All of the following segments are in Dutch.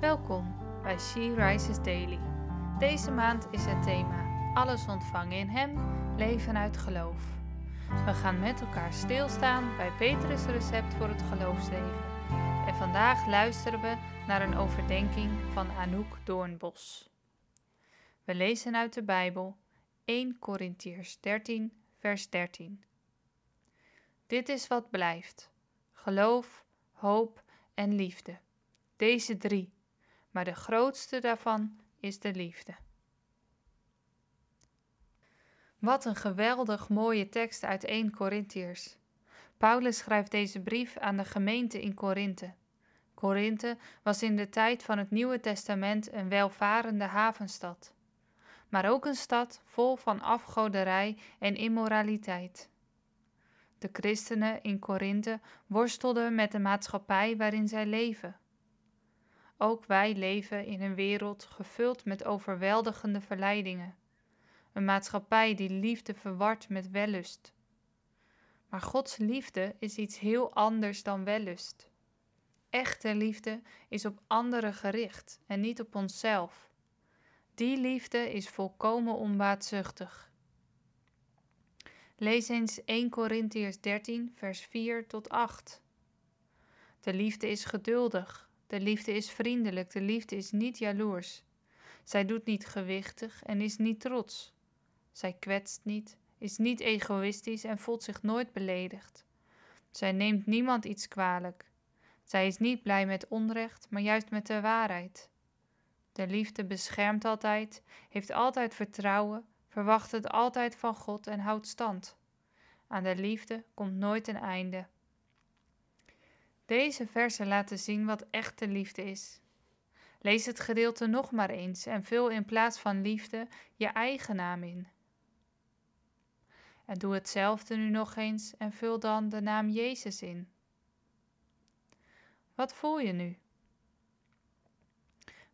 Welkom bij She Rises Daily. Deze maand is het thema Alles ontvangen in Hem, leven uit geloof. We gaan met elkaar stilstaan bij Petrus' recept voor het geloofsleven. En vandaag luisteren we naar een overdenking van Anouk Doornbos. We lezen uit de Bijbel 1 Korintiërs 13, vers 13. Dit is wat blijft: geloof, hoop en liefde. Deze drie maar de grootste daarvan is de liefde. Wat een geweldig mooie tekst uit 1 Korintiërs. Paulus schrijft deze brief aan de gemeente in Korinthe. Korinthe was in de tijd van het Nieuwe Testament een welvarende havenstad, maar ook een stad vol van afgoderij en immoraliteit. De christenen in Korinthe worstelden met de maatschappij waarin zij leven. Ook wij leven in een wereld gevuld met overweldigende verleidingen. Een maatschappij die liefde verwart met wellust. Maar Gods liefde is iets heel anders dan wellust. Echte liefde is op anderen gericht en niet op onszelf. Die liefde is volkomen onbaatzuchtig. Lees eens 1 Corinthiërs 13, vers 4 tot 8. De liefde is geduldig. De liefde is vriendelijk, de liefde is niet jaloers. Zij doet niet gewichtig en is niet trots. Zij kwetst niet, is niet egoïstisch en voelt zich nooit beledigd. Zij neemt niemand iets kwalijk. Zij is niet blij met onrecht, maar juist met de waarheid. De liefde beschermt altijd, heeft altijd vertrouwen, verwacht het altijd van God en houdt stand. Aan de liefde komt nooit een einde. Deze versen laten zien wat echte liefde is. Lees het gedeelte nog maar eens en vul in plaats van liefde je eigen naam in. En doe hetzelfde nu nog eens en vul dan de naam Jezus in. Wat voel je nu?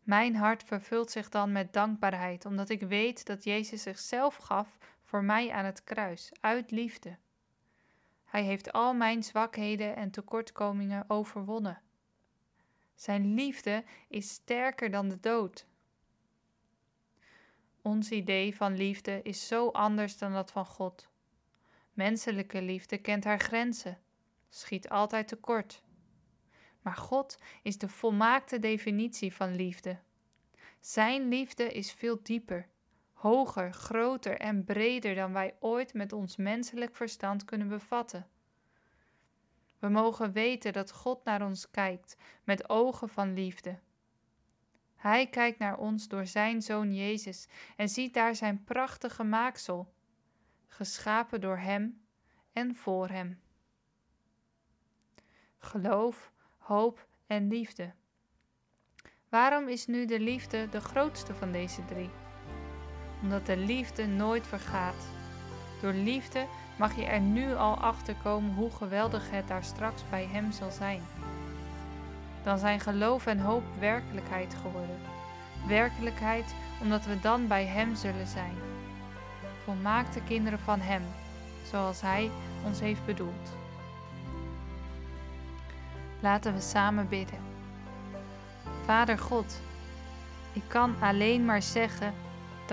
Mijn hart vervult zich dan met dankbaarheid, omdat ik weet dat Jezus zichzelf gaf voor mij aan het kruis, uit liefde. Hij heeft al mijn zwakheden en tekortkomingen overwonnen. Zijn liefde is sterker dan de dood. Ons idee van liefde is zo anders dan dat van God. Menselijke liefde kent haar grenzen, schiet altijd tekort. Maar God is de volmaakte definitie van liefde. Zijn liefde is veel dieper, hoger, groter en breder dan wij ooit met ons menselijk verstand kunnen bevatten. We mogen weten dat God naar ons kijkt met ogen van liefde. Hij kijkt naar ons door zijn zoon Jezus en ziet daar zijn prachtige maaksel, geschapen door Hem en voor Hem. Geloof, hoop en liefde. Waarom is nu de liefde de grootste van deze drie? Omdat de liefde nooit vergaat. Door liefde mag je er nu al achter komen hoe geweldig het daar straks bij Hem zal zijn. Dan zijn geloof en hoop werkelijkheid geworden. Werkelijkheid omdat we dan bij Hem zullen zijn. Volmaakte kinderen van Hem, zoals Hij ons heeft bedoeld. Laten we samen bidden. Vader God, ik kan alleen maar zeggen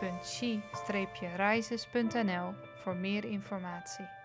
www.she-rises.nl voor meer informatie.